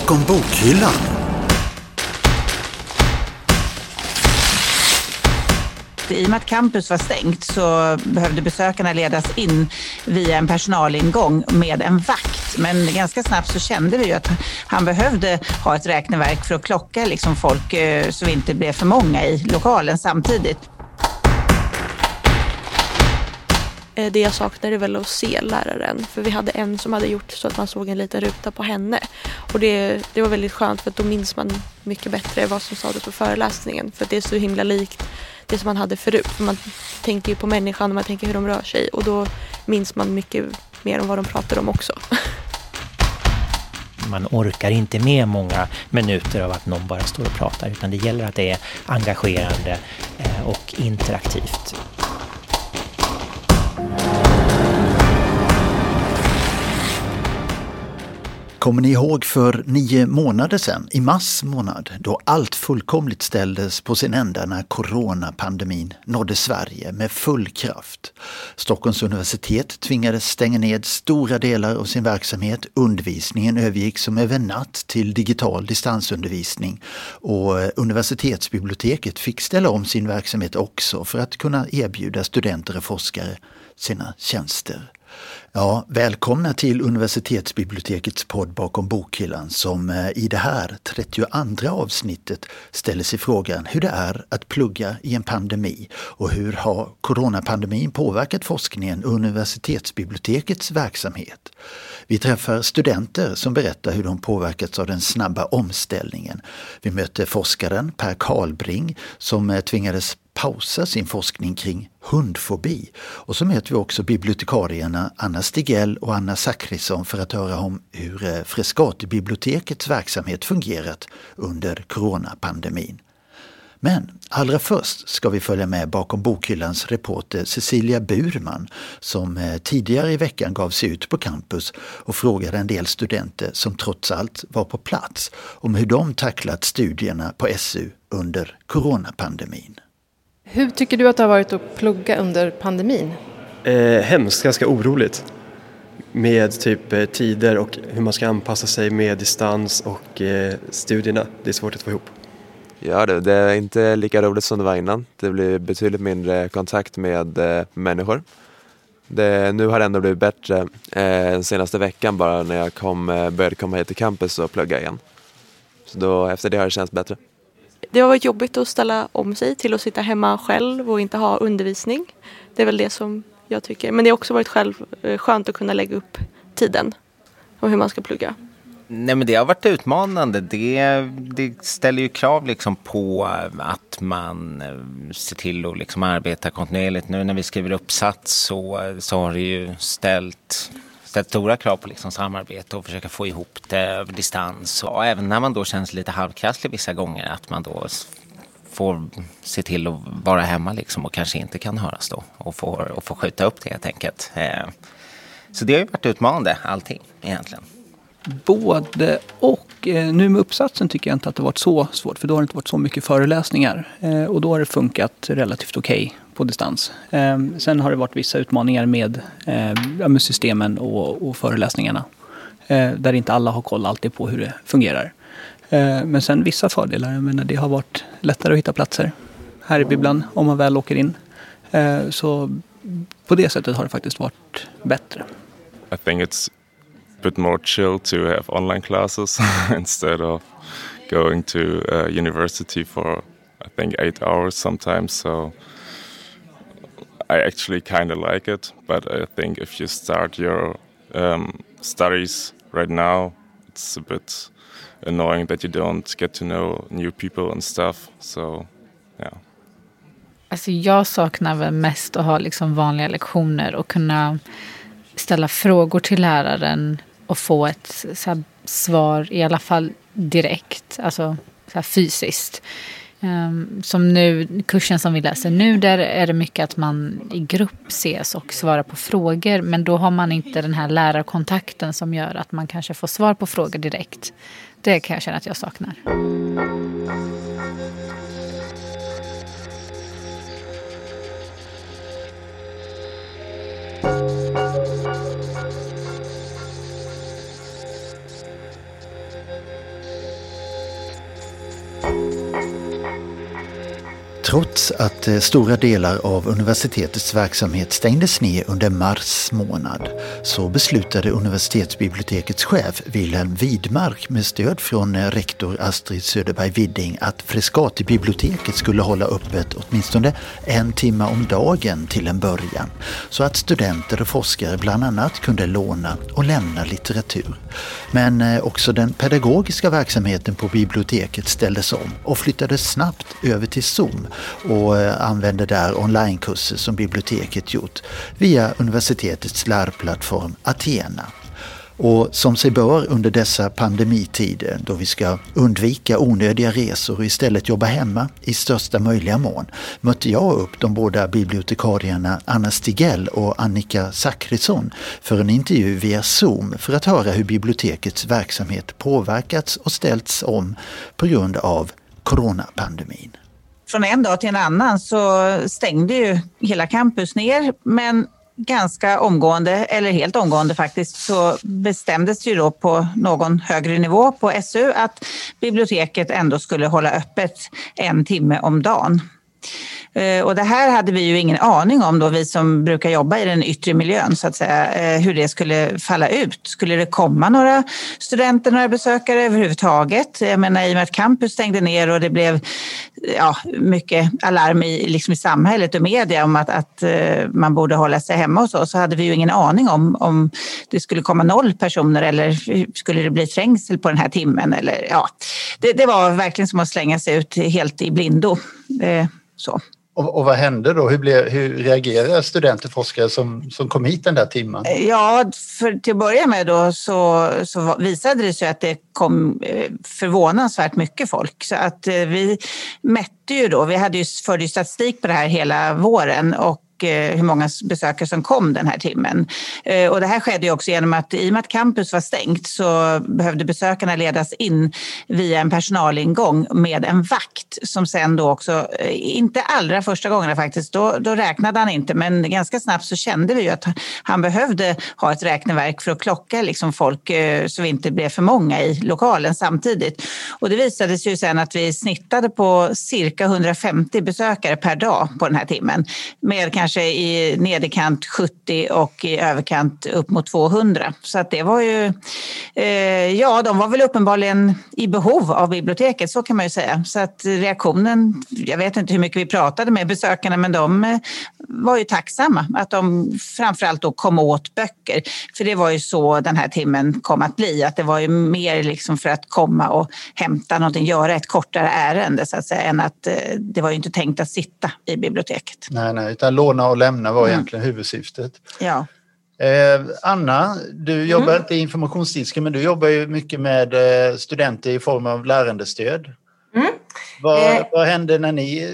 Bakom bokhyllan. I och med att campus var stängt så behövde besökarna ledas in via en personalingång med en vakt. Men ganska snabbt så kände vi ju att han behövde ha ett räkneverk för att klocka liksom folk eh, så vi inte blev för många i lokalen samtidigt. Eh, Eh, det jag saknade är väl att se läraren. För vi hade en som hade gjort så att man såg en liten ruta på henne. Och det, det var väldigt skönt för att då minns man mycket bättre vad som sades på föreläsningen. För att det är så himla likt det som man hade förut. För man tänker ju på människan och man tänker hur de rör sig. Och då minns man mycket mer om vad de pratar om också. Man orkar inte med många minuter av att någon bara står och pratar utan det gäller att det är engagerande eh, och interaktivt. Kommer ni ihåg för nio månader sedan, i mars månad, då allt fullkomligt ställdes på sin ända när coronapandemin nådde Sverige med full kraft. Stockholms universitet tvingades stänga ned stora delar av sin verksamhet. Undervisningen övergick som över natt till digital distansundervisning och eh, universitetsbiblioteket fick ställa om sin verksamhet också för att kunna erbjuda studenter och forskare sina tjänster. Ja, välkomna till universitetsbibliotekets podd bakom bokhyllan som eh, i det här 32 avsnittet ställer sig frågan hur det är att plugga i en pandemi och hur har coronapandemin påverkat forskningen och universitetsbibliotekets verksamhet? Vi träffar studenter som berättar hur de påverkats av den snabba omställningen. Vi möter forskaren Per Karlbring som eh, tvingades pausa sin forskning kring hundfobi. Och så möter vi också bibliotekarierna Anna Stigell och Anna Zachrisson för att höra om hur Frescatibibliotekets Frescati-bibliotekets verksamhet fungerat under coronapandemin. Men allra först ska vi följa med bakom bokhyllans reporter Cecilia Burman som eh, tidigare i veckan gav sig ut på campus och frågade en del studenter som trots allt var på plats om hur de tacklat studierna på SU under coronapandemin. Hur tycker du att det har varit att plugga under pandemin? Eh, hemskt, ganska oroligt. Med typ eh, tider och hur man ska anpassa sig med distans och eh, studierna. Det är svårt att få ihop. Ja, det, det är inte lika roligt som det var innan. Det blir betydligt mindre kontakt med eh, människor. Det, nu har det ändå blivit bättre eh, den senaste veckan bara när jag kom, eh, började komma hit till campus och plugga igen. Så då, efter det har det känts bättre. Det har varit jobbigt att ställa om sig till att sitta hemma själv och inte ha undervisning. Det är väl det som jag tycker. Men det har också varit själv, eh, skönt att kunna lägga upp tiden och hur man ska plugga. Nej men det har varit utmanande. Det, det ställer ju krav liksom på eh, att man eh, ser till att liksom arbeta kontinuerligt. Nu när vi skriver uppsats så, så har det ju ställt, ställt stora krav på liksom samarbete och försöka få ihop det över distans. Och även när man då känns lite halvkrasslig vissa gånger att man då får se till att vara hemma liksom och kanske inte kan höras då och får, och får skjuta upp det helt enkelt. Eh, så det har ju varit utmanande allting egentligen. Både och. Eh, nu med uppsatsen tycker jag inte att det varit så svårt för då har det inte varit så mycket föreläsningar. Eh, och då har det funkat relativt okej på distans. Eh, Sen har det varit vissa utmaningar med, eh, med systemen och, och föreläsningarna. Eh, Där inte alla har koll alltid på hur det fungerar. Eh, Men sen vissa fördelar. Jag menar, det har varit lättare att hitta platser här i bibblan om man väl åker in. Eh, Så på det sättet har det faktiskt varit bättre. I think it's a bit more chill to have online classes instead of going to uh, university for I think eight hours sometimes. So i actually kind of like it, but I think if you start your um, studies right now, it's a bit annoying that you don't get to know new people and stuff. So yeah. Alltså jag saknar väl mest att ha liksom vanliga lektioner och kunna ställa frågor till läraren och få ett så här svar i alla fall direkt, alltså så här fysiskt. Ehm, som nu, kursen som vi läser nu, där är det mycket att man i grupp ses och svarar på frågor. Men då har man inte den här lärarkontakten som gör att man kanske får svar på frågor direkt. Det kan jag känna att jag saknar. Trots att eh, stora delar av universitetets verksamhet stängdes ner under mars månad så beslutade universitetsbibliotekets chef Wilhelm Widmark med stöd från eh, rektor Astrid Söderberg Widding att Frescati-biblioteket skulle hålla öppet åtminstone en timme om dagen till en början så att studenter och forskare bland annat kunde låna och lämna litteratur. Men eh, också den pedagogiska verksamheten på biblioteket ställdes om och flyttades snabbt över till Zoom och eh, använder där onlinekurser som biblioteket gjort via universitetets lärplattform Athena. Och som sig bör under dessa pandemitider då vi ska undvika onödiga resor och istället jobba hemma i största möjliga mån mötte jag upp de båda bibliotekarierna Anna Stigell och Annika Zackrisson för en intervju via Zoom för att höra hur bibliotekets verksamhet påverkats och ställts om på grund av coronapandemin från en dag till en annan så stängde ju hela campus ner. Men ganska omgående, eller helt omgående faktiskt, så bestämdes ju då på någon högre nivå på SU att biblioteket ändå skulle hålla öppet en timme om dagen. Eh, och det här hade vi ju ingen aning om då, vi som brukar jobba i den yttre miljön, så att säga, eh, hur det skulle falla ut. Skulle det komma några studenter, några besökare överhuvudtaget? Jag menar, i och med att campus stängde ner och det blev ja, mycket alarm i, liksom i samhället och media om att, att eh, man borde hålla sig hemma och så, så hade vi ju ingen aning om om det skulle komma noll personer eller skulle det bli trängsel på den här timmen. Eller, ja, det, det var verkligen som att slänga sig ut helt i blindo. så. Och, och, vad hände då? Hur, blev, hur reagerade studenter och forskare som, som kom hit den där timmen? Eh, ja, för till att börja med då så, så visade det sig att det kom eh, förvånansvärt mycket folk. Så att eh, vi mätte ju då, vi hade ju, förde ju statistik på det här hela våren och Eh, hur många besökare som kom den här timmen. Eh, och det här skedde också genom att i och med att campus var stängt så behövde besökarna ledas in via en personalingång med en vakt som sen då också, eh, inte allra första gångerna faktiskt, då, då räknade han inte men ganska snabbt så kände vi ju att han behövde ha ett räkneverk för att klocka liksom folk så vi inte blev för många i lokalen samtidigt. Och det visade sig ju sen att vi snittade på cirka 150 besökare per dag på den här timmen med kanske i nederkant 70 och i överkant upp mot 200. Så att det var ju, eh, ja de var väl uppenbarligen i behov av biblioteket, så kan man ju säga. Så att reaktionen, jag vet inte hur mycket vi pratade med besökarna, men de var ju tacksamma att de framförallt då kom åt böcker. För det var ju så den här timmen kom att bli, att det var ju mer liksom för att komma och hämta någonting, göra ett kortare ärende så att säga, än att eh, det var ju inte tänkt att sitta i biblioteket. Nej, nej, utan låna och lämna var mm. egentligen huvudsyftet. Ja. Eh, Anna, du jobbar mm. inte i informationsdisken men du jobbar ju mycket med eh, studenter i form av lärandestöd. Vad, eh. vad hände när ni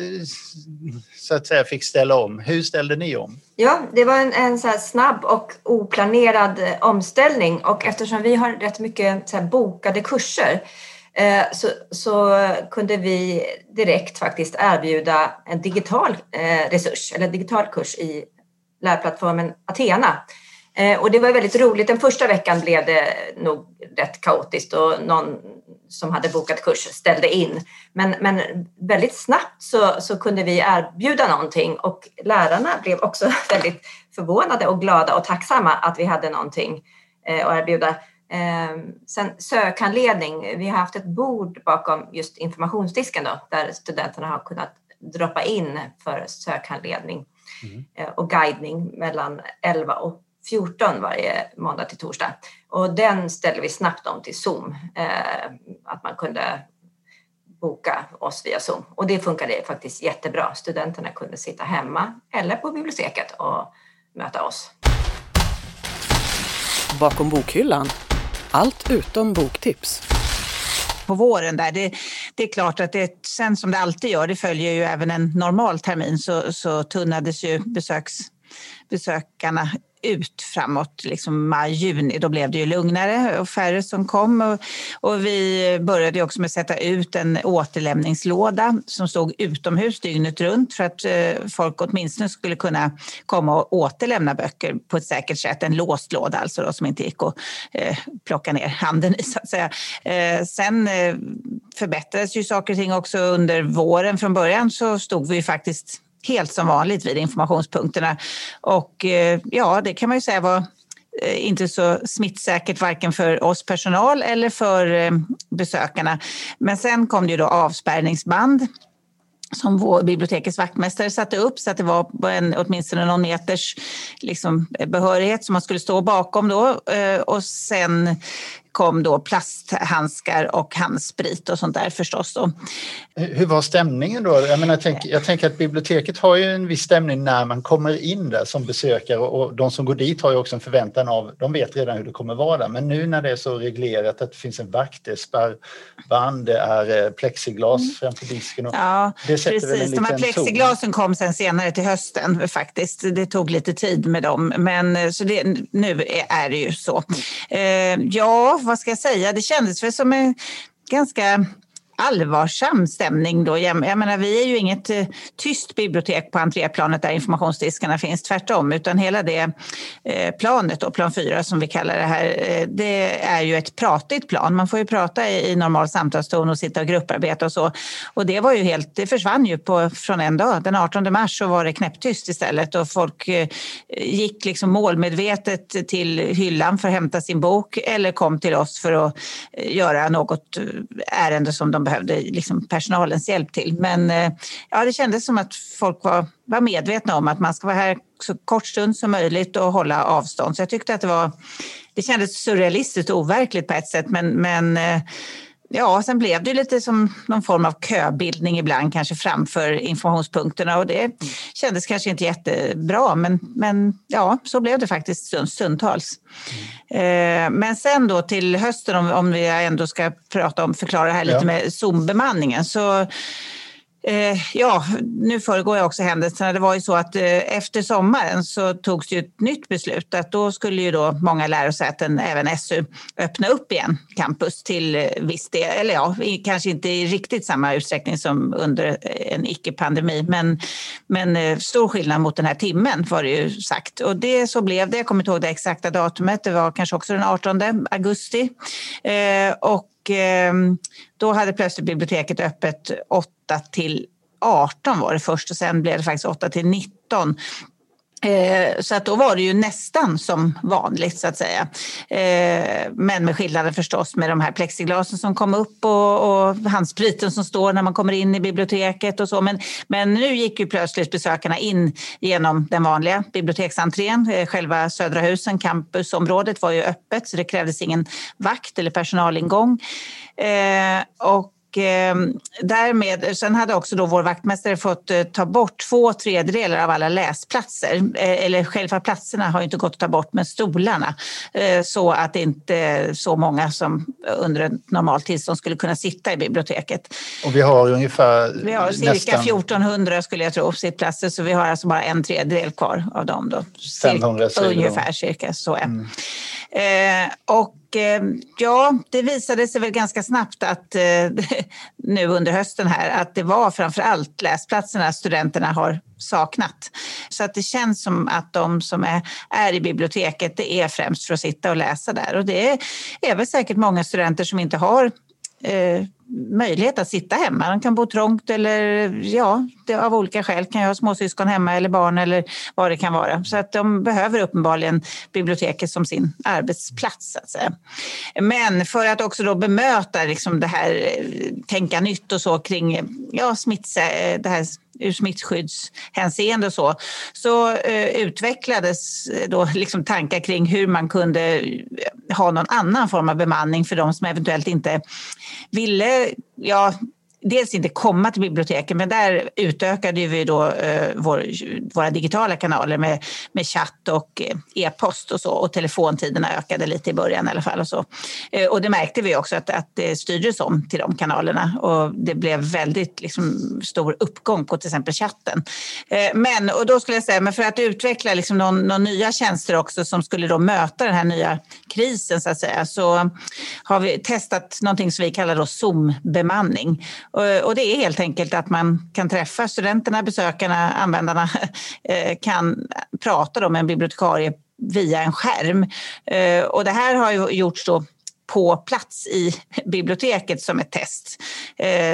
så att säga fick ställa om? Hur ställde ni om? Ja, det var en, en så snabb och oplanerad eh, omställning och eftersom vi har rätt mycket så bokade kurser eh, så, så, kunde vi direkt faktiskt erbjuda en digital eh, resurs eller digital kurs i lärplattformen Athena. Och det var väldigt roligt. Den första veckan blev det nog rätt kaotiskt och någon som hade bokat kurs ställde in. Men, men väldigt snabbt så, så kunde vi erbjuda någonting och lärarna blev också väldigt förvånade och glada och tacksamma att vi hade någonting eh, att erbjuda. Eh, sen sökhandledning. Vi har haft ett bord bakom just informationsdisken då, där studenterna har kunnat droppa in för sökhandledning mm. eh, och guidning mellan 11 och 14 varje måndag till torsdag. Och den ställde vi snabbt om till Zoom, eh, att man kunde boka oss via Zoom. Och det funkade faktiskt jättebra. Studenterna kunde sitta hemma eller på biblioteket och möta oss. Bakom bokhyllan, allt utom boktips på våren. där. Det, det, är klart att det sen som det alltid gör, det följer ju även en normal termin, så, så tunnades ju besöks, besökarna ut framåt liksom maj, juni. Då blev det ju lugnare och färre som kom. Och, och vi började också med att sätta ut en återlämningslåda som stod utomhus dygnet runt för att eh, folk åtminstone skulle kunna komma och återlämna böcker på ett säkert sätt. En låst låda alltså då, som inte gick att eh, plocka ner handen i så att säga. Eh, sen eh, förbättrades ju saker och ting också under våren. Från början så stod vi faktiskt helt som vanligt vid informationspunkterna. Och eh, ja, det kan man ju säga var eh, inte så smittsäkert varken för oss personal eller för eh, besökarna. Men sen kom det ju då avspärrningsband som vår bibliotekets vaktmästare satte upp så att det var en, åtminstone någon meters liksom, behörighet som man skulle stå bakom då. Och sen kom då plasthandskar och handsprit och sånt där förstås. Då. Hur var stämningen då? Jag, menar, jag, tänker, jag tänker att biblioteket har ju en viss stämning när man kommer in där som besökare och de som går dit har ju också en förväntan av, de vet redan hur det kommer vara där. Men nu när det är så reglerat att det finns en vakt, det är spärrband, det är eh, plexiglas mm. framför disken. Och ja, det precis. De här plexiglasen kom sen senare till hösten faktiskt. Det tog lite tid med dem, men eh, så det, nu är det ju så. Mm. Ja, vad ska jag säga, det kändes väl som en ganska allvarsam stämning då. Jag, jag menar, vi är ju inget eh, tyst bibliotek på entréplanet där informationsdiskarna finns, tvärtom, utan hela det eh, planet, då, plan 4 som vi kallar det här, eh, det är ju ett pratigt plan. Man får ju prata i, i normal samtalston och sitta och grupparbeta och så. Och det var ju helt, det försvann ju på, från en dag. Den 18 mars så var det knäpptyst istället och folk eh, gick liksom målmedvetet till hyllan för att hämta sin bok eller kom till oss för att eh, göra något eh, ärende som de behövde liksom personalens hjälp till. Men eh, ja, det kändes som att folk var, var medvetna om att man ska vara här så kort stund som möjligt och hålla avstånd. Så jag tyckte att det var, det kändes surrealistiskt och overkligt på ett sätt, men, men eh, Ja, sen blev det lite som någon form av köbildning ibland, kanske framför informationspunkterna och det kändes kanske inte jättebra, men, men ja, så blev det faktiskt stundtals. Mm. Men sen då till hösten, om, om vi ändå ska prata om, förklara det här lite ja. med Zoom-bemanningen, så Eh, ja, nu föregår jag också händelserna. Det var ju så att eh, efter sommaren så togs det ett nytt beslut att då skulle ju då många lärosäten, även SU, öppna upp igen campus till eh, viss del, eller ja, kanske inte i riktigt samma utsträckning som under eh, en icke-pandemi, men, men eh, stor skillnad mot den här timmen var det ju sagt. Och det så blev det. Jag kommer inte ihåg det exakta datumet. Det var kanske också den 18 augusti. Eh, och Ehm, då hade plötsligt biblioteket öppet 8 till 18 var det först och sen blev det faktiskt 8 till 19. Eh, så att då var det ju nästan som vanligt så att säga. Eh, men med skillnaden förstås med de här plexiglasen som kom upp och, och handspriten som står när man kommer in i biblioteket och så. Men, men nu gick ju plötsligt besökarna in genom den vanliga biblioteksentrén. Eh, själva Södra husen, campusområdet var ju öppet så det krävdes ingen vakt eller personalingång. Eh, och och eh, därmed, sen hade också då vår vaktmästare fått eh, ta bort två tredjedelar av alla läsplatser. Eh, eller själva platserna har inte gått att ta bort, men stolarna. Eh, så att inte så många som under ett normalt tillstånd skulle kunna sitta i biblioteket. Och vi har ungefär Vi har cirka nästan... 1400 skulle jag tro sittplatser, så vi har alltså bara en tredjedel kvar av dem. Då. 500 cirka, Ungefär cirka så. Mm. Eh, och eh, ja, det visade sig väl ganska snabbt att eh, nu under hösten här att det var framför allt läsplatserna studenterna har saknat. Så att det känns som att de som är, är i biblioteket det är främst för att sitta och läsa där och det är, är väl säkert många studenter som inte har eh, möjlighet att sitta hemma. De kan bo trångt eller ja, det, av olika skäl kan jag ha småsyskon hemma eller barn eller vad det kan vara. Så att de behöver uppenbarligen biblioteket som sin arbetsplats. Så att säga. Men för att också då bemöta liksom det här eh, tänka nytt och så kring ja, smitts, eh, det här ur smittskyddshänseende och så, så eh, utvecklades eh, då liksom tankar kring hur man kunde eh, ha någon annan form av bemanning för de som eventuellt inte ville ja, dels inte komma till biblioteken, men där utökade vi då eh, vår, våra digitala kanaler med, med chatt och eh, e-post och så och telefontiderna ökade lite i början i alla fall och så. Eh, och det märkte vi också att, att det styrdes om till de kanalerna och det blev väldigt liksom, stor uppgång på till exempel chatten. Eh, men och då skulle jag säga, men för att utveckla liksom någon, någon nya tjänster också som skulle då möta den här nya krisen så att säga så har vi testat någonting som vi kallar då Zoom-bemanning Eh, och det är helt enkelt att man kan träffa studenterna, besökarna, användarna eh, kan prata med en bibliotekarie via en skärm. Eh, och det här har ju gjorts då på plats i biblioteket som ett test.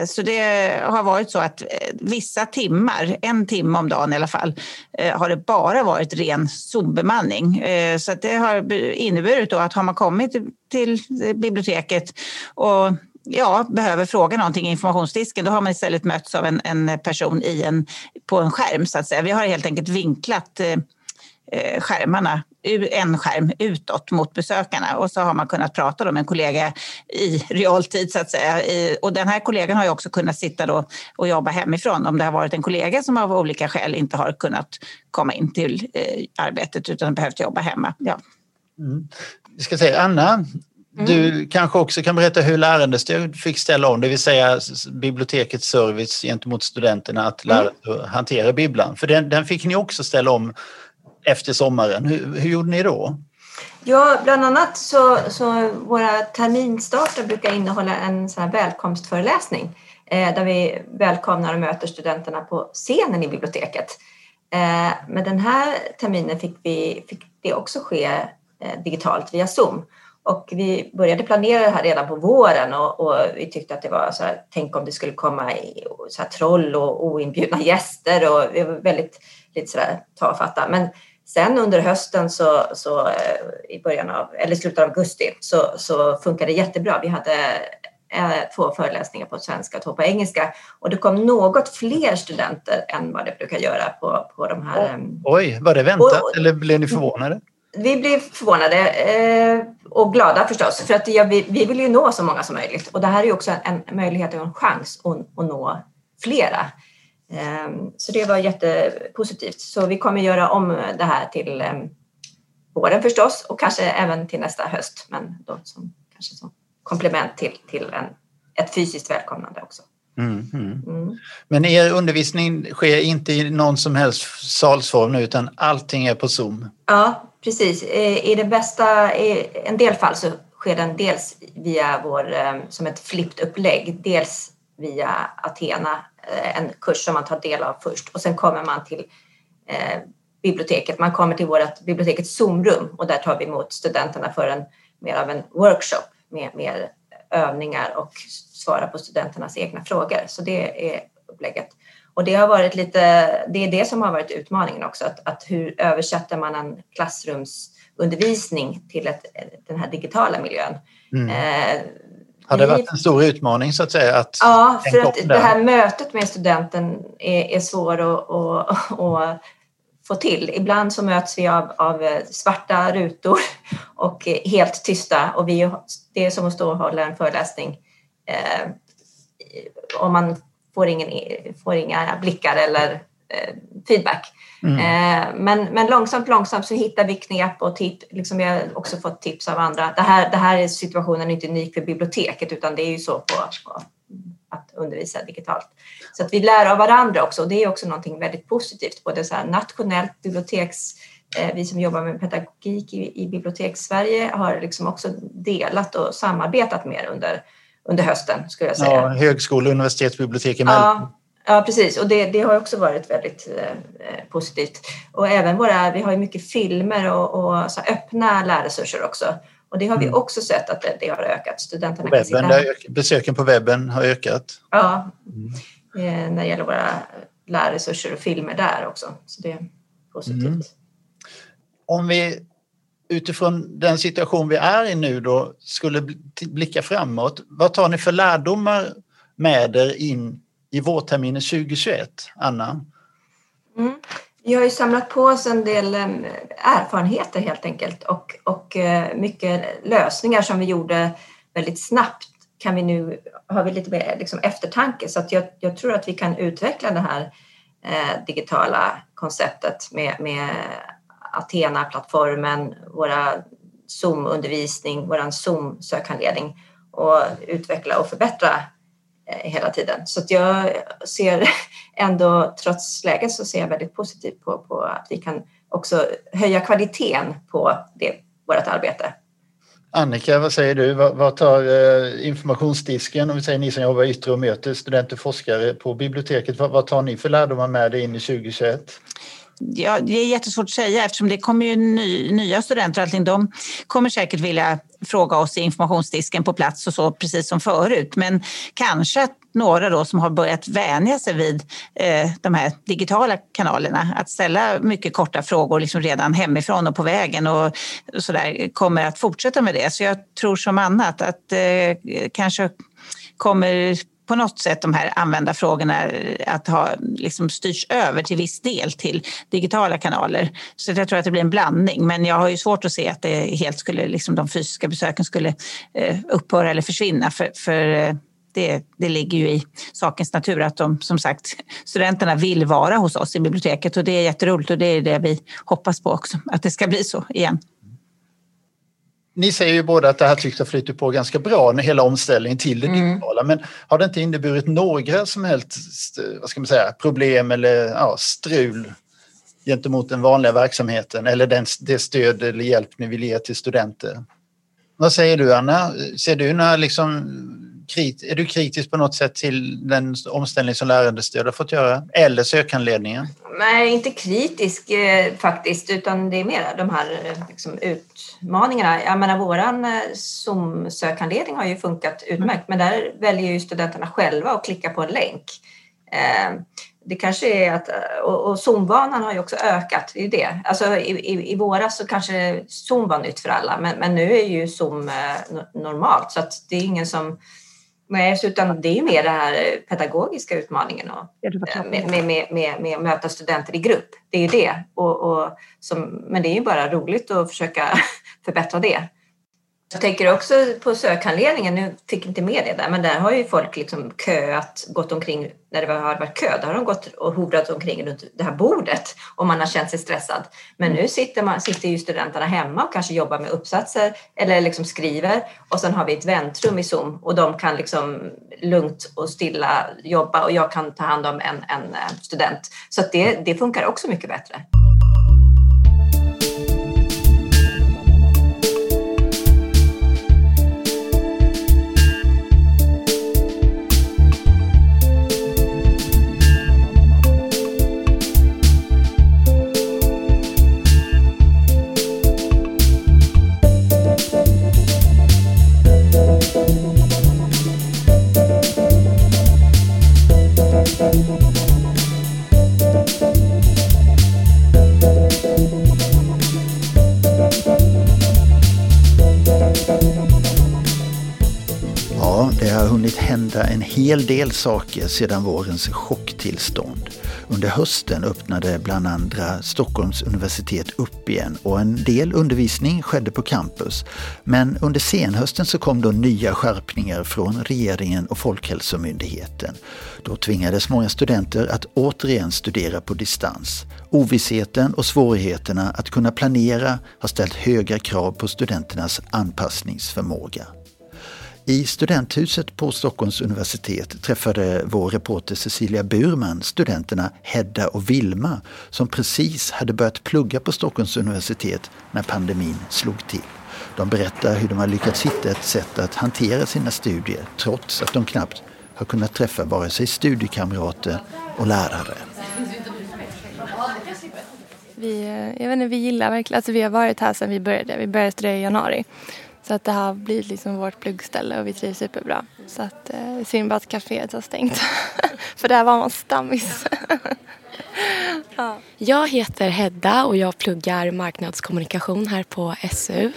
Så det har varit så att vissa timmar, en timme om dagen i alla fall, har det bara varit ren Zoom-bemanning. Så det har inneburit då att har man kommit till biblioteket och ja, behöver fråga någonting i informationsdisken, då har man istället mötts av en, en person i en, på en skärm så att säga. Vi har helt enkelt vinklat eh, eh skärmarna, en skärm utåt mot besökarna och så har man kunnat prata med en kollega i realtid så att säga. Och den här kollegan har ju också kunnat sitta då och jobba hemifrån om det har varit en kollega som av olika skäl inte har kunnat komma in till eh, arbetet utan behövt jobba hemma. Ja. Mm. Vi ska säga Anna, du mm. kanske också kan berätta hur lärandestöd fick ställa om, det vill säga bibliotekets service gentemot studenterna att lära sig mm. hantera bibblan. För den, den, fick ni också ställa om efter sommaren. Hur, hur gjorde ni då? Ja, bland annat så, så våra terminstarter brukar innehålla en sån här välkomstföreläsning eh, där vi välkomnar och möter studenterna på scenen i biblioteket. Eh, men den här terminen fick, vi, fick det också ske eh, digitalt via Zoom. Och vi började planera det här redan på våren och, och vi tyckte att det var så här, tänk om det skulle komma så här, troll och oinbjudna gäster och vi var väldigt lite sådär tafatta. Men sen under hösten så, så eh, i början av, eller slutet av augusti så, så funkade det jättebra. Vi hade eh, två föreläsningar på svenska och två på engelska och det kom något fler studenter än vad det brukar göra på, på de här. Oj, var det väntat och, eller blev ni förvånade? Vi blev förvånade eh, och glada förstås, för att ja, vi, vi, vill ju nå så många som möjligt. Och det här är ju också en, en möjlighet och en chans att, att nå flera. Eh, så det var jättepositivt. Så vi kommer göra om det här till eh, våren förstås och kanske även till nästa höst, men då som, kanske som komplement till, till en, ett fysiskt välkomnande också. Mm, mm. Mm. Men er undervisning sker inte i någon som helst salsform nu utan allting är på Zoom? Ja, precis. I det bästa, i en del fall så sker den dels via vår, eh, som ett flippt upplägg, dels via Athena, eh, en kurs som man tar del av först och sen kommer man till eh, biblioteket. Man kommer till vårt bibliotekets Zoomrum och där tar vi emot studenterna för en mer av en workshop med mer övningar och svara på studenternas egna frågor. Så det är upplägget. Och det har varit lite, det är det som har varit utmaningen också, att, att hur översätter man en klassrumsundervisning till ett, den här digitala miljön? Mm. Eh, har det varit en stor utmaning så att säga? Att ja, för att det här mötet med studenten är, är svår att, att, att, få till. Ibland så möts vi av, av, svarta rutor och helt tysta och vi, det är som att stå och hålla en föreläsning eh, om man får, ingen, får inga blickar eller eh, feedback. Mm. Eh, men, men långsamt, långsamt så hittar vi knep och tips. Liksom jag har också fått tips av andra. Det här, det här är situationen inte unik för biblioteket utan det är ju så på, på att undervisa digitalt. Så att vi lär av varandra också och det är också någonting väldigt positivt. Både så nationellt biblioteks eh, vi som jobbar med pedagogik i, i Biblioteks-Sverige har liksom också delat och samarbetat mer under under hösten skulle jag säga. Ja, högskole och universitetsbibliotek emellan. Ja, ja, precis och det, det har också varit väldigt eh, positivt. Och även våra, vi har ju mycket filmer och, och så öppna lärresurser också. Och det har vi mm. också sett att det, det har ökat. Studenterna webben, kan sitta... Besöken på webben har ökat. Ja, mm. Eh, när det gäller våra lärresurser och filmer där också. Så det är positivt. Mm. Om vi utifrån den situation vi är i nu då skulle blicka framåt. Vad tar ni för lärdomar med er in i vårterminen 2021, Anna? Mm. Vi har ju samlat på oss en del erfarenheter helt enkelt och, och eh, mycket lösningar som vi gjorde väldigt snabbt kan vi nu, har vi lite mer liksom eftertanke så att jag, jag tror att vi kan utveckla det här eh, digitala konceptet med, med Athena-plattformen, våra Zoom-undervisning, vår Zoom-sökhandledning och utveckla och förbättra eh, hela tiden. Så att jag ser ändå, trots läget, så ser jag väldigt positivt på, på att vi kan också höja kvaliteten på det, vårt arbete. Annika, vad säger du? Vad, tar eh, informationsdisken, om vi säger ni som jobbar yttre och möter studenter och forskare på biblioteket, vad, vad tar ni för lärdomar med er in i 2021? Ja, det är jättesvårt att säga eftersom det kommer ju ny, nya studenter och allting. De kommer säkert vilja fråga oss i informationsdisken på plats och så precis som förut. Men kanske att några då som har börjat vänja sig vid eh, de här digitala kanalerna att ställa mycket korta frågor liksom redan hemifrån och på vägen och, och så där, kommer att fortsätta med det. Så jag tror som annat att eh, kanske kommer på något sätt de här användarfrågorna att ha liksom styrts över till viss del till digitala kanaler. Så jag tror att det blir en blandning. Men jag har ju svårt att se att det helt skulle, liksom de fysiska besöken skulle eh, upphöra eller försvinna. För, för eh, det, det ligger ju i sakens natur att de, som sagt, studenterna vill vara hos oss i biblioteket och det är jätteroligt och det är det vi hoppas på också, att det ska bli så igen. Ni säger ju båda att det här tycks ha flyttat på ganska bra, när hela omställningen till det mm. digitala. Men har det inte inneburit några som helst vad ska man säga, problem eller ja, strul gentemot den vanliga verksamheten eller den, det stöd eller hjälp ni vill ge till studenter? Vad säger du Anna? Ser du några liksom är du kritisk på något sätt till den omställning som lärandestöd har fått göra? Eller sökhandledningen? Nej, inte kritisk eh, faktiskt, utan det är mer de här eh, liksom, utmaningarna. Jag menar, våran eh, Zoom-sökhandledning har ju funkat utmärkt, men där väljer ju studenterna själva att klicka på en länk. Eh, det kanske är att, eh, och, och Zoom-vanan har ju också ökat, det är ju det. Alltså i, i, i våras så kanske Zoom var nytt för alla, men, men nu är ju Zoom eh, normalt så att det är ingen som Nej, utan det är mer den här pedagogiska utmaningen och, med, med, med, med, med att möta studenter i grupp. Det är ju det. Och, och som, men det är ju bara roligt att försöka förbättra det. Jag tänker också på sökhandledningen, nu fick inte med det där, men där har ju folk liksom köat, gått omkring, när det har varit kö, då har de gått och hovrat omkring runt det här bordet och man har känt sig stressad. Men nu sitter, man, sitter ju studenterna hemma och kanske jobbar med uppsatser eller liksom skriver och sen har vi ett väntrum i Zoom och de kan liksom lugnt och stilla jobba och jag kan ta hand om en, en student. Så det, det funkar också mycket bättre. Hel del saker sedan vårens chocktillstånd. Under hösten öppnade bland andra Stockholms universitet upp igen och en del undervisning skedde på campus. Men under senhösten så kom då nya skärpningar från regeringen och Folkhälsomyndigheten. Då tvingades många studenter att återigen studera på distans. Ovissheten och svårigheterna att kunna planera har ställt höga krav på studenternas anpassningsförmåga. I studenthuset på Stockholms universitet träffade vår reporter Cecilia Burman studenterna Hedda och Vilma som precis hade börjat plugga på Stockholms universitet när pandemin slog till. De berättar hur de har lyckats hitta ett sätt att hantera sina studier trots att de knappt har kunnat träffa vare sig studiekamrater och lärare. Vi, eh, jag vet inte, vi gillar verkligen, alltså vi har varit här sedan vi började. Vi började studera i januari. Så att det har blivit liksom vårt pluggställe och vi trivs superbra. Så att eh, synd bara att kaféet har stängt. För där var man stammis. ja. Jag heter Hedda och jag pluggar marknadskommunikation här på SU.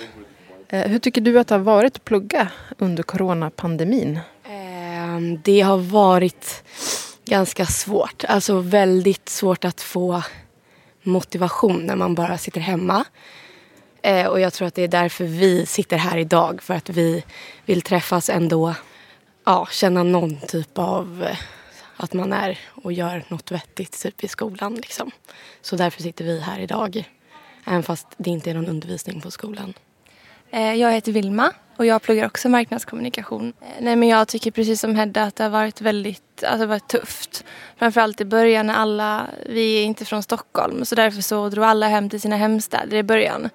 Eh, hur tycker du att det har varit att plugga under coronapandemin? Eh, det har varit ganska svårt. Alltså väldigt svårt att få motivation när man bara sitter hemma. Eh, och jag tror att det är därför vi sitter här idag. För att vi vill träffas ändå. Ja, känna någon typ av eh, att man är och gör något vettigt typ i skolan. Liksom. Så därför sitter vi här idag. Även fast det inte är någon undervisning på skolan. Eh, jag heter Vilma och jag pluggar också marknadskommunikation. Eh, nej, men jag tycker precis som Hedda att det har varit väldigt alltså, varit tufft. Framförallt i början när alla, vi är inte från Stockholm så därför så drog alla hem till sina hemstäder i början.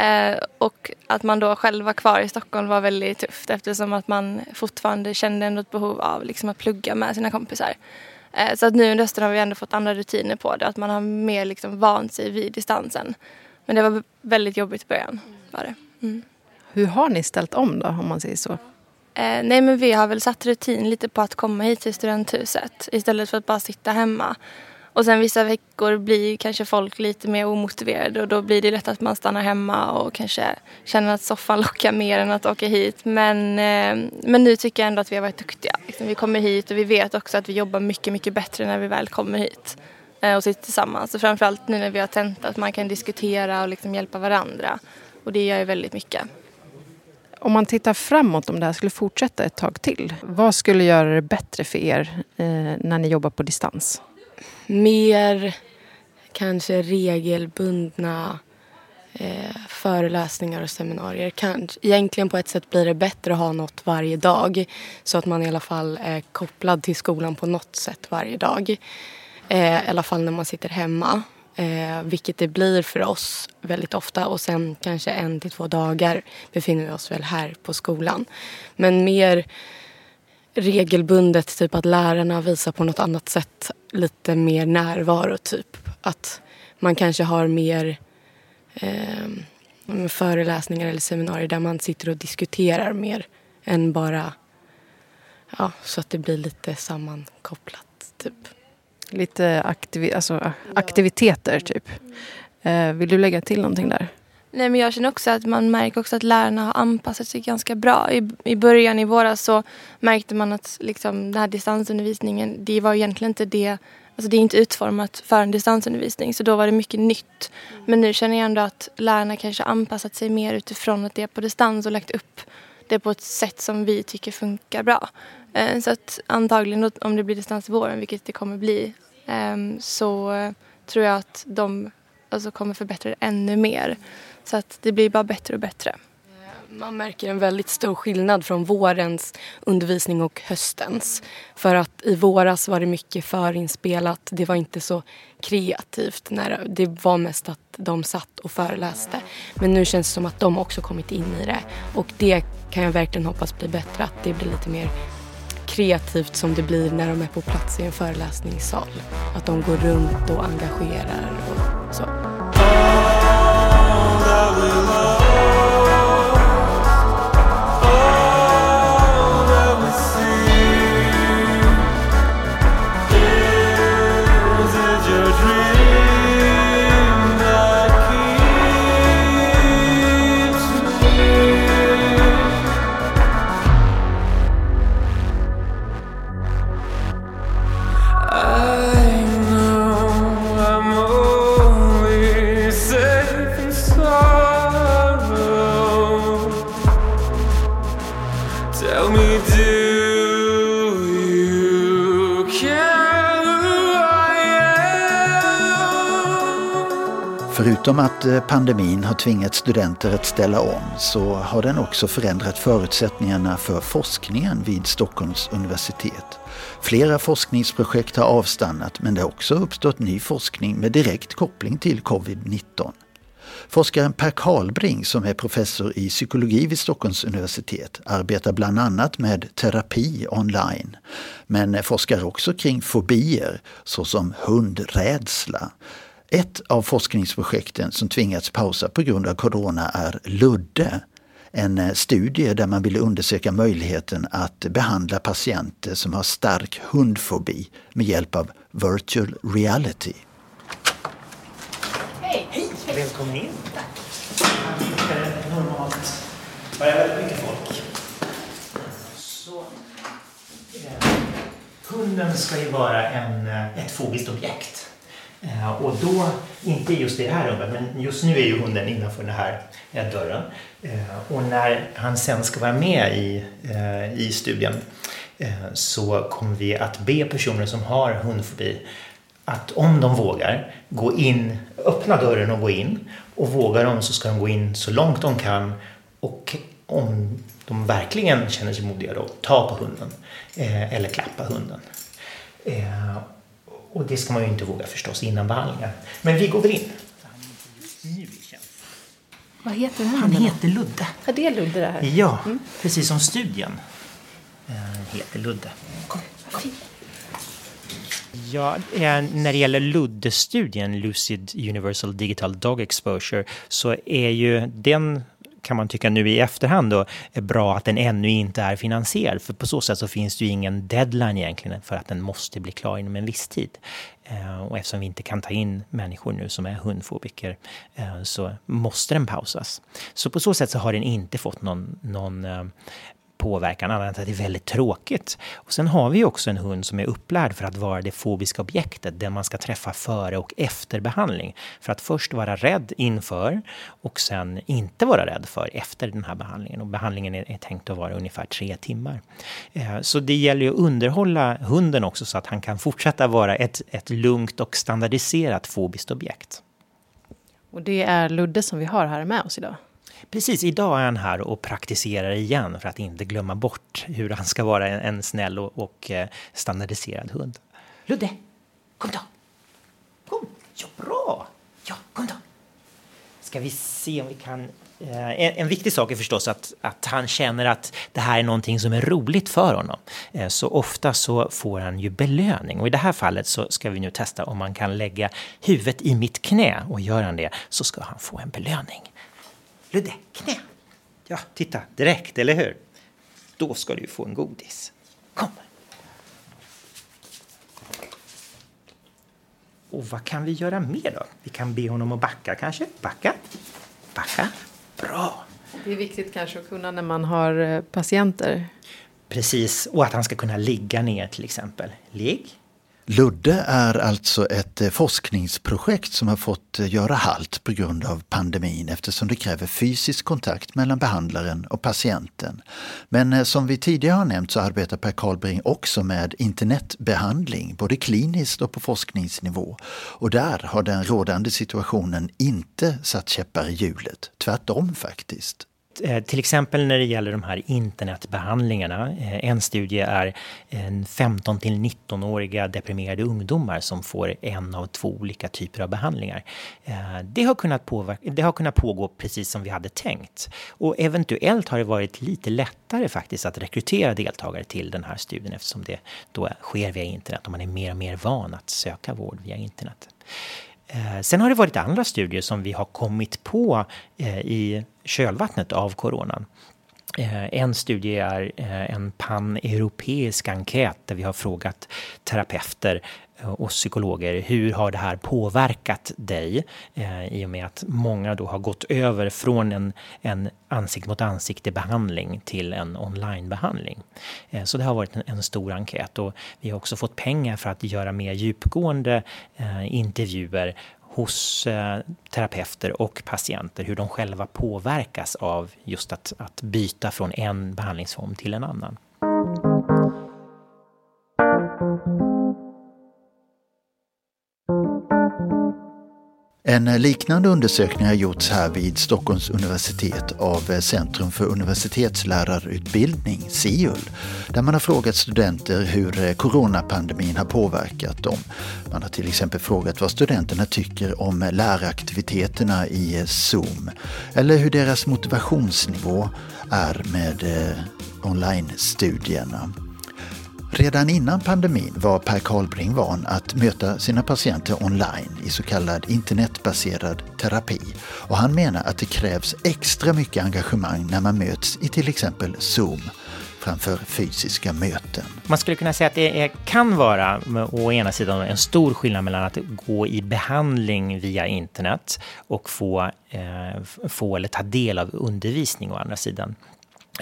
Eh, och att man då själv var kvar i Stockholm var väldigt tufft eftersom att man fortfarande kände ändå ett behov av liksom, att plugga med sina kompisar. Eh, så att nu under hösten har vi ändå fått andra rutiner på det. Att man har mer liksom vant sig vid distansen. Men det var väldigt jobbigt i början. Var det. Mm. Hur har ni ställt om då, om man säger så? Eh, nej men vi har väl satt rutin lite på att komma hit till studenthuset istället för att bara sitta hemma. Och sen vissa veckor blir kanske folk lite mer omotiverade och då blir det lätt att man stannar hemma och kanske känner att soffan lockar mer än att åka hit. Men, eh, men nu tycker jag ändå att vi har varit duktiga. Liksom, vi kommer hit och vi vet också att vi jobbar mycket, mycket bättre när vi väl kommer hit eh, och sitter tillsammans. Och framförallt nu när vi har tentat att man kan diskutera och liksom hjälpa varandra. Och det gör ju väldigt mycket. Om man tittar framåt, om det här skulle fortsätta ett tag till. Vad skulle göra det bättre för er eh, när ni jobbar på distans? Mer kanske regelbundna eh, föreläsningar och seminarier. Kanske, egentligen på ett sätt blir det bättre att ha något varje dag så att man i alla fall är kopplad till skolan på något sätt varje dag. Eh, I alla fall när man sitter hemma. Eh, vilket det blir för oss väldigt ofta och sen kanske en till två dagar befinner vi oss väl här på skolan. Men mer regelbundet, typ att lärarna visar på något annat sätt lite mer närvaro. Typ att man kanske har mer eh, föreläsningar eller seminarier där man sitter och diskuterar mer än bara ja, så att det blir lite sammankopplat. Typ. Lite aktivi alltså, aktiviteter, typ. Eh, vill du lägga till någonting där? Nej, men jag känner också att man märker också att lärarna har anpassat sig ganska bra. I, i början i våras så märkte man att liksom, den här distansundervisningen, det var egentligen inte det Alltså det är inte utformat för en distansundervisning så då var det mycket nytt. Men nu känner jag ändå att lärarna kanske anpassat sig mer utifrån att det är på distans och lagt upp det på ett sätt som vi tycker funkar bra. Eh, så att antagligen om det blir distans i våren, vilket det kommer bli, ehm, så tror jag att de alltså kommer förbättra det ännu mer. Så att det blir bara bättre och bättre. Man märker en väldigt stor skillnad från vårens undervisning och höstens. För att i våras var det mycket förinspelat. Det var inte så kreativt. När det var mest att de satt och föreläste. Men nu känns det som att de också kommit in i det. Och det kan jag verkligen hoppas blir bättre. Att det blir lite mer kreativt som det blir när de är på plats i en föreläsningssal. Att de går runt och engagerar och så. I will att eh, pandemin har tvingat studenter att ställa om så har den också förändrat förutsättningarna för forskningen vid Stockholms universitet. Flera forskningsprojekt har avstannat men det har också uppstått ny forskning med direkt koppling till covid-19. Forskaren Per Karlbring som är professor i psykologi vid Stockholms universitet arbetar bland annat med terapi online. Men forskar också kring fobier såsom hundrädsla. Ett av forskningsprojekten som tvingats pausa på grund av corona är Ludde. En eh, studie där man ville undersöka möjligheten att behandla patienter som har stark hundfobi med hjälp av virtual reality. Hej! Hej! Välkommen in. Tack. Normalt var det väldigt mycket folk. Så. Eh, hunden ska ju vara en, eh, ett fobiskt objekt. Eh, och då, inte just i det här rummet, men just nu är ju hunden innanför den här eh, dörren. Eh, och när han sen ska vara med i, i studien så kommer vi att be personer som har hundfobi att om de vågar gå in, öppna dörren och gå in. Och vågar de så ska de gå in så långt de kan och om de verkligen känner sig modiga då, ta på hunden eller klappa hunden. Och det ska man ju inte våga förstås innan behandlingen. Men vi går väl in. Vad heter han? Han heter Ludde. Ja, det är Ludde det här? Ja, mm. precis som studien eh, heter Ludde. Kom, kom. Ja, när det gäller Ludde-studien, Lucid Universal Digital Dog Exposure, så är ju den kan man tycka nu i efterhand då, är bra att den ännu inte är finansierad. För på så sätt så finns det ju ingen deadline egentligen för att den måste bli klar inom en viss tid. Eh, och eftersom vi inte kan ta in människor nu som är hundfobiker eh, så måste den pausas. Så på så sätt så har den inte fått någon, någon eh, påverkan annat än att det är väldigt tråkigt. Och sen har vi också en hund som är upplärd för att vara det fobiska objektet, den man ska träffa före och efter behandling. För att först vara rädd inför och sen inte vara rädd för efter den här behandlingen. Och behandlingen är, är tänkt att vara ungefär tre timmar. Eh, så det gäller ju att underhålla hunden också så att han kan fortsätta vara ett, ett lugnt och standardiserat fobiskt objekt. Och det är Ludde som vi har här med oss idag. Precis, idag är han här och praktiserar igen för att inte glömma bort hur han ska vara en, en snäll och, och eh, standardiserad hund. Ludde, kom då! Kom! Ja, bra! Ja, kom då! Ska vi se om vi kan... Eh, en, en, viktig sak är förstås att, att han känner att det här är någonting som är roligt för honom. Eh, så ofta så får han ju belöning och i det här fallet så ska vi nu testa om man kan lägga huvudet i mitt knä och gör han det så ska han få en belöning. Ludde, knä! Ja, titta, direkt, eller hur? Då ska du få en godis. Kom! Och vad kan vi göra mer då? Vi kan be honom att backa kanske? Backa? Backa? Bra! Det är viktigt kanske att kunna när man har eh, patienter. Precis, och att han ska kunna ligga ner till exempel. Ligg. Ludde är alltså ett eh, forskningsprojekt som har fått eh, göra halt på grund av pandemin eftersom det kräver fysisk kontakt mellan behandlaren och patienten. Men eh, som vi tidigare har nämnt så arbetar Per Karlbring också med internetbehandling, både kliniskt och på forskningsnivå. Och där har den rådande situationen inte satt käppar i hjulet, tvärtom faktiskt. Eh, till exempel när det gäller de här internetbehandlingarna. Eh, en studie är eh, 15 till 19-åriga deprimerade ungdomar som får en av två olika typer av behandlingar. Eh, det har, kunnat påverka, det har kunnat pågå precis som vi hade tänkt. Och eventuellt har det varit lite lättare faktiskt att rekrytera deltagare till den här studien eftersom det då sker via internet och man är mer och mer van att söka vård via internet. Eh, sen har det varit andra studier som vi har kommit på eh, i kölvattnet av coronan. Eh, en studie är en paneuropeisk enkät där vi har frågat terapeuter Eh, och psykologer, hur har det här påverkat dig? Eh, I och med att många då har gått över från en, en ansikte mot ansikte behandling till en onlinebehandling. Eh, så det har varit en, en, stor enkät och vi har också fått pengar för att göra mer djupgående eh, intervjuer hos eh, terapeuter och patienter hur de själva påverkas av just att, att byta från en behandlingsform till en annan. En liknande undersökning har gjorts här vid Stockholms universitet av Centrum för universitetslärarutbildning, CIUL, där man har frågat studenter hur coronapandemin har påverkat dem. Man har till exempel frågat vad studenterna tycker om läraktiviteterna i Zoom eller hur deras motivationsnivå är med eh, online-studierna. Redan innan pandemin var Per Karlbring van att möta sina patienter online i så kallad internetbaserad terapi. Och han menar att det krävs extra mycket engagemang när man möts i till exempel Zoom framför fysiska möten. Man skulle kunna säga att det är, kan vara å ena sidan en stor skillnad mellan att gå i behandling via internet och få, eh, få eller ta del av undervisning å andra sidan.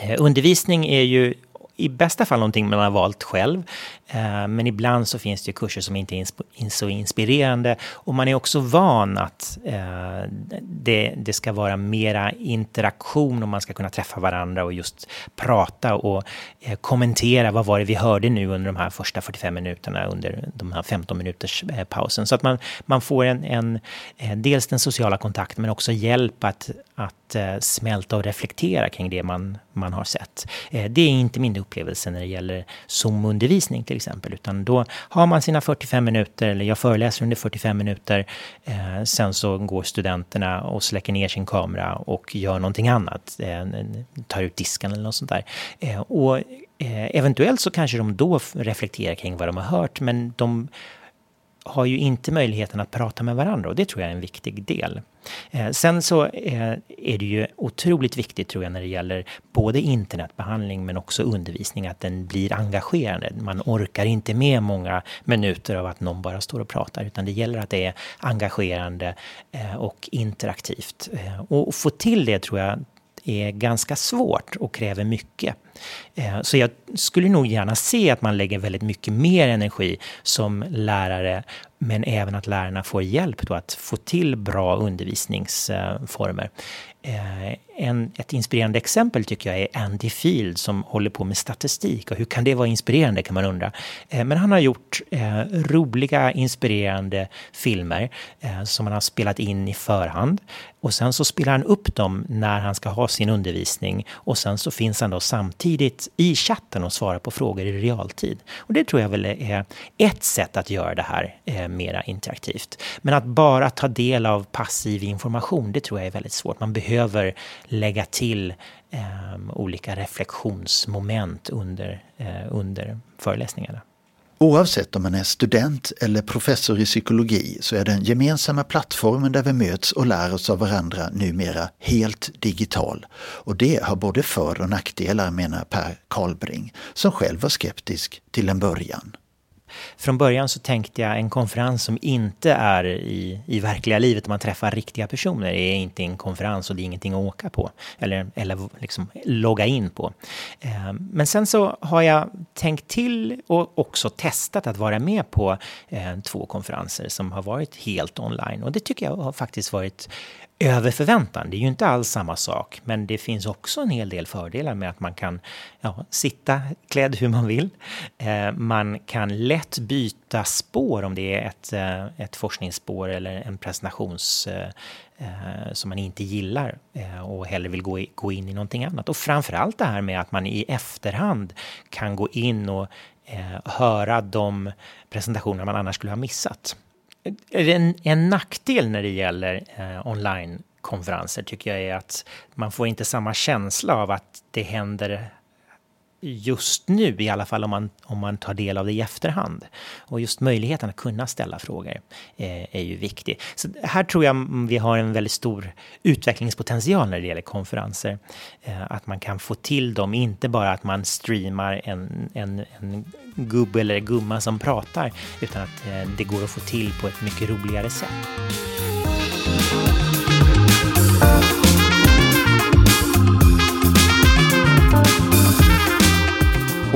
Eh, undervisning är ju i bästa fall någonting man har valt själv. Eh, men ibland så finns det kurser som inte är så inspirerande. Och man är också van att eh, det, det ska vara mera interaktion och man ska kunna träffa varandra och just prata och eh, kommentera vad var det vi hörde nu under de här första 45 minuterna under de här 15 minuters pausen. Så att man, man får en, en, dels den sociala kontakten men också hjälp att, att smälta och reflektera kring det man, man har sett. Det är inte min upplevelse när det gäller Zoom-undervisning till exempel, utan då har man sina 45 minuter, eller jag föreläser under 45 minuter, eh, sen så går studenterna och släcker ner sin kamera och gör någonting annat, eh, tar ut disken eller något sånt där. Eh, och eh, eventuellt så kanske de då reflekterar kring vad de har hört, men de har ju inte möjligheten att prata med varandra och det tror jag är en viktig del. Eh, sen så eh, är det ju otroligt viktigt tror jag när det gäller både internetbehandling men också undervisning att den blir engagerande. Man orkar inte med många minuter av att någon bara står och pratar utan det gäller att det är engagerande eh, och interaktivt. Eh, och få till det tror jag är ganska svårt och kräver mycket. Eh, så jag skulle nog gärna se att man lägger väldigt mycket mer energi som lärare men även att lärarna får hjälp då att få till bra undervisningsformer. Eh, en, ett inspirerande exempel tycker jag är Andy Field som håller på med statistik och hur kan det vara inspirerande kan man undra. Eh, men han har gjort eh, roliga, inspirerande filmer eh, som han har spelat in i förhand och sen så spelar han upp dem när han ska ha sin undervisning och sen så finns han då samtidigt i chatten och svarar på frågor i realtid. Och det tror jag väl är ett sätt att göra det här eh, mera interaktivt. Men att bara ta del av passiv information, det tror jag är väldigt svårt. Man behöver lägga till eh, olika reflektionsmoment under, eh, under föreläsningarna. Oavsett om man är student eller professor i psykologi så är den gemensamma plattformen där vi möts och lär oss av varandra numera helt digital. Och det har både för och nackdelar menar Per Karlbring, som själv var skeptisk till en början. Från början så tänkte jag en konferens som inte är i, i verkliga livet, där man träffar riktiga personer, är inte en konferens och det är ingenting att åka på eller, eller liksom logga in på. Eh, men sen så har jag tänkt till och också testat att vara med på eh, två konferenser som har varit helt online och det tycker jag har faktiskt varit över förväntan. Det är ju inte alls samma sak, men det finns också en hel del fördelar med att man kan ja, sitta klädd hur man vill. Eh, man kan lätt byta spår om det är ett, eh, ett forskningsspår eller en presentations eh, eh, som man inte gillar eh, och hellre vill gå, i, gå in i någonting annat. Och framförallt det här med att man i efterhand kan gå in och eh, höra de presentationer man annars skulle ha missat en, en nackdel när det gäller eh, onlinekonferenser tycker jag är att man får inte samma känsla av att det händer just nu, i alla fall om man, om man tar del av det i efterhand. Och just möjligheten att kunna ställa frågor eh, är ju viktig. Så här tror jag vi har en väldigt stor utvecklingspotential när det gäller konferenser. Eh, att man kan få till dem, inte bara att man streamar en, en, en gubbe eller gumma som pratar, utan att eh, det går att få till på ett mycket roligare sätt.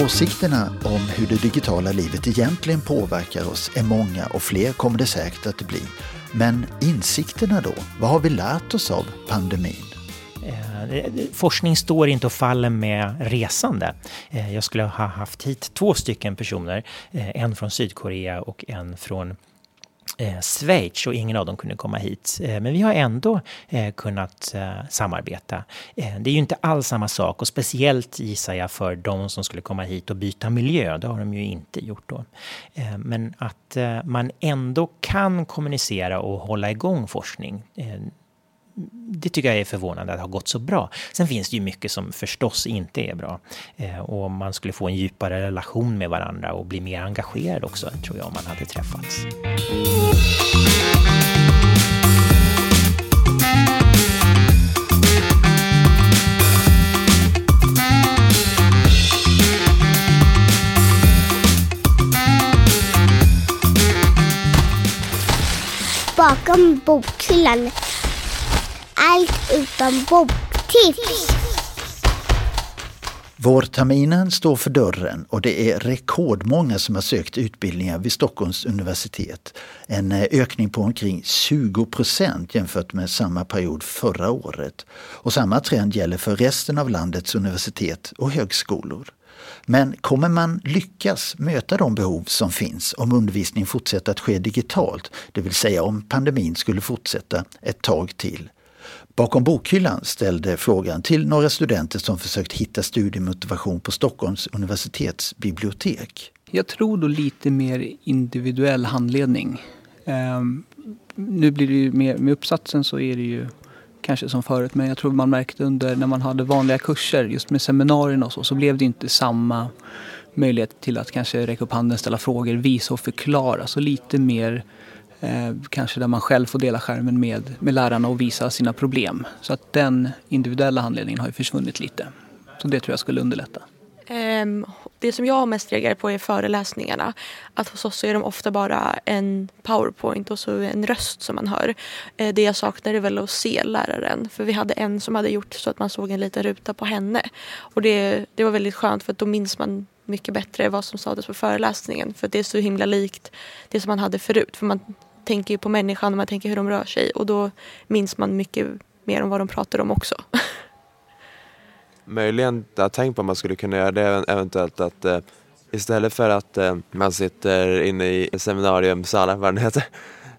Åsikterna om hur det digitala livet egentligen påverkar oss är många och fler kommer det säkert att bli. Men insikterna då? Vad har vi lärt oss av pandemin? Eh, forskning står inte och faller med resande. Eh, jag skulle ha haft hit två stycken personer, eh, en från Sydkorea och en från eh, Schweiz och ingen av dem kunde komma hit. Eh, men vi har ändå eh, kunnat eh, samarbeta. Eh, det är ju inte alls samma sak och speciellt gissar jag för de som skulle komma hit och byta miljö. Det har de ju inte gjort då. Eh, men att eh, man ändå kan kommunicera och hålla igång forskning eh, det tycker jag är förvånande att det har gått så bra. Sen finns det ju mycket som förstås inte är bra. Eh, och man skulle få en djupare relation med varandra och bli mer engagerad också, tror jag, om man hade träffats. Bakom bokhyllan allt utom boktips. Vårterminen står för dörren och det är rekordmånga som har sökt utbildningar vid Stockholms universitet. En eh, ökning på omkring 20 procent jämfört med samma period förra året. Och samma trend gäller för resten av landets universitet och högskolor. Men kommer man lyckas möta de behov som finns om undervisning fortsätter att ske digitalt, det vill säga om pandemin skulle fortsätta ett tag till? Bakom bokhyllan ställde frågan till några studenter som försökt hitta studiemotivation på Stockholms universitets bibliotek. Jag tror då lite mer individuell handledning. Um, nu blir det ju mer med uppsatsen så är det ju kanske som förut men jag tror man märkte under när man hade vanliga kurser just med seminarierna och så så blev det inte samma möjlighet till att kanske räcka upp handen, ställa frågor, visa och förklara. Så lite mer eh, kanske där man själv får dela skärmen med, med lärarna och visa sina problem. Så att den individuella handledningen har ju försvunnit lite. Så det tror jag skulle underlätta. Ehm, det som jag mest reagerar på är föreläsningarna. Att hos oss är de ofta bara en powerpoint och så en röst som man hör. Eh, det jag saknar är väl att se läraren. För vi hade en som hade gjort så att man såg en liten ruta på henne. Och det, det var väldigt skönt för då minns man mycket bättre vad som sades på föreläsningen. För det är så himla likt det som man hade förut. För man tänker ju på människan och man tänker hur de rör sig. Och då minns man mycket mer om vad de pratar om också. Möjligen, jag har tänkt på att man skulle kunna göra det eventuellt att eh, istället för att eh, man sitter inne i seminariumsalen, vad den heter,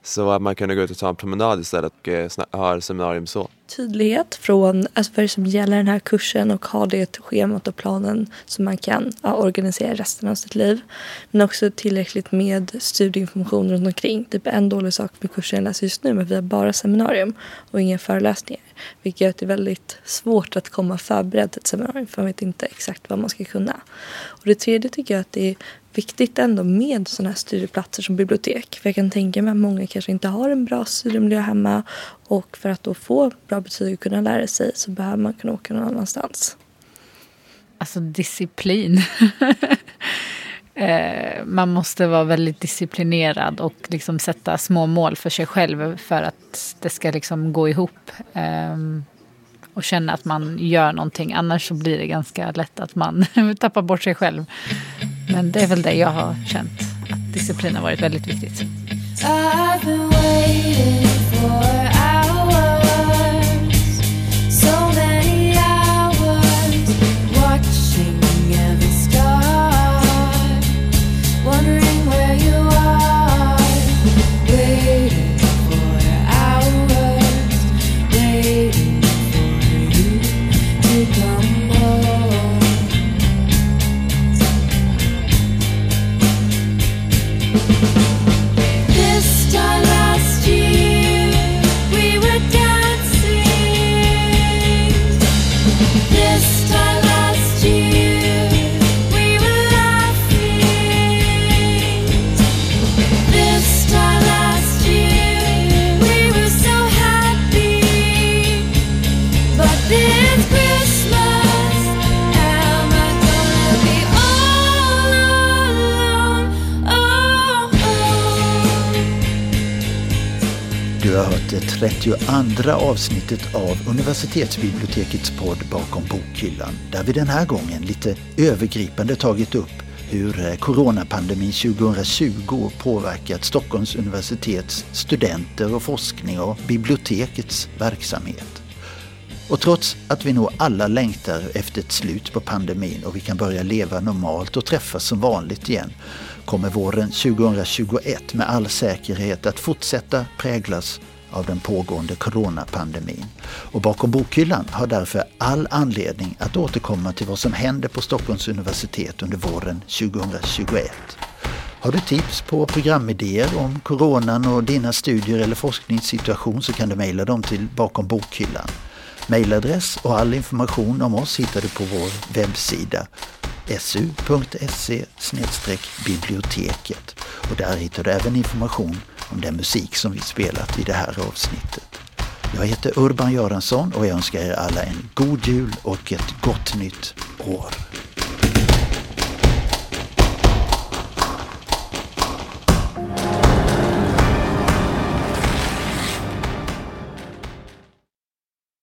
så att man kunde gå ut och ta en promenad istället och eh, ha seminarium så. Tydlighet från alltså vad det som gäller den här kursen och ha det schemat och planen som man kan ja, organisera resten av sitt liv. Men också tillräckligt med studieinformation runt omkring. Typ en dålig sak med kursen jag läser just nu är att vi har bara seminarium och inga föreläsningar. Vilket gör att det är väldigt svårt att komma förberedd till ett seminarium för man vet inte exakt vad man ska kunna. Och det tredje tycker jag att det är viktigt ändå med sådana här studieplatser som bibliotek. För jag kan tänka mig att många kanske inte har en bra studiemiljö hemma och för att då få bra betyg och kunna lära sig så behöver man kunna åka någon annanstans. Alltså disciplin. Eh, man måste vara väldigt disciplinerad och liksom sätta små mål för sig själv för att det ska liksom gå ihop. Ehm, och känna att man gör någonting. Annars så blir det ganska lätt att man tappar bort sig själv. Men det är väl det jag har känt. Att disciplin har varit väldigt viktigt. Ah. Du har hört det 32 avsnittet av Universitetsbibliotekets podd Bakom bokhyllan där vi den här gången lite övergripande tagit upp hur eh, coronapandemin 2020 påverkat Stockholms universitets studenter och forskning och bibliotekets verksamhet. Och trots att vi nog alla längtar efter ett slut på pandemin och vi kan börja leva normalt och träffas som vanligt igen kommer våren 2021 med all säkerhet att fortsätta präglas av den pågående coronapandemin. Och bakom bokhyllan har därför all anledning att återkomma till vad som händer på Stockholms universitet under våren 2021. Har du tips på programidéer om coronan och dina studier eller forskningssituation så kan du mejla dem till bakom bokhyllan. Mejladress och all information om oss hittar du på vår webbsida su.se biblioteket och där hittar du även information om den musik som vi spelat i det här avsnittet. Jag heter Urban Göransson och jag önskar er alla en god jul och ett gott nytt år.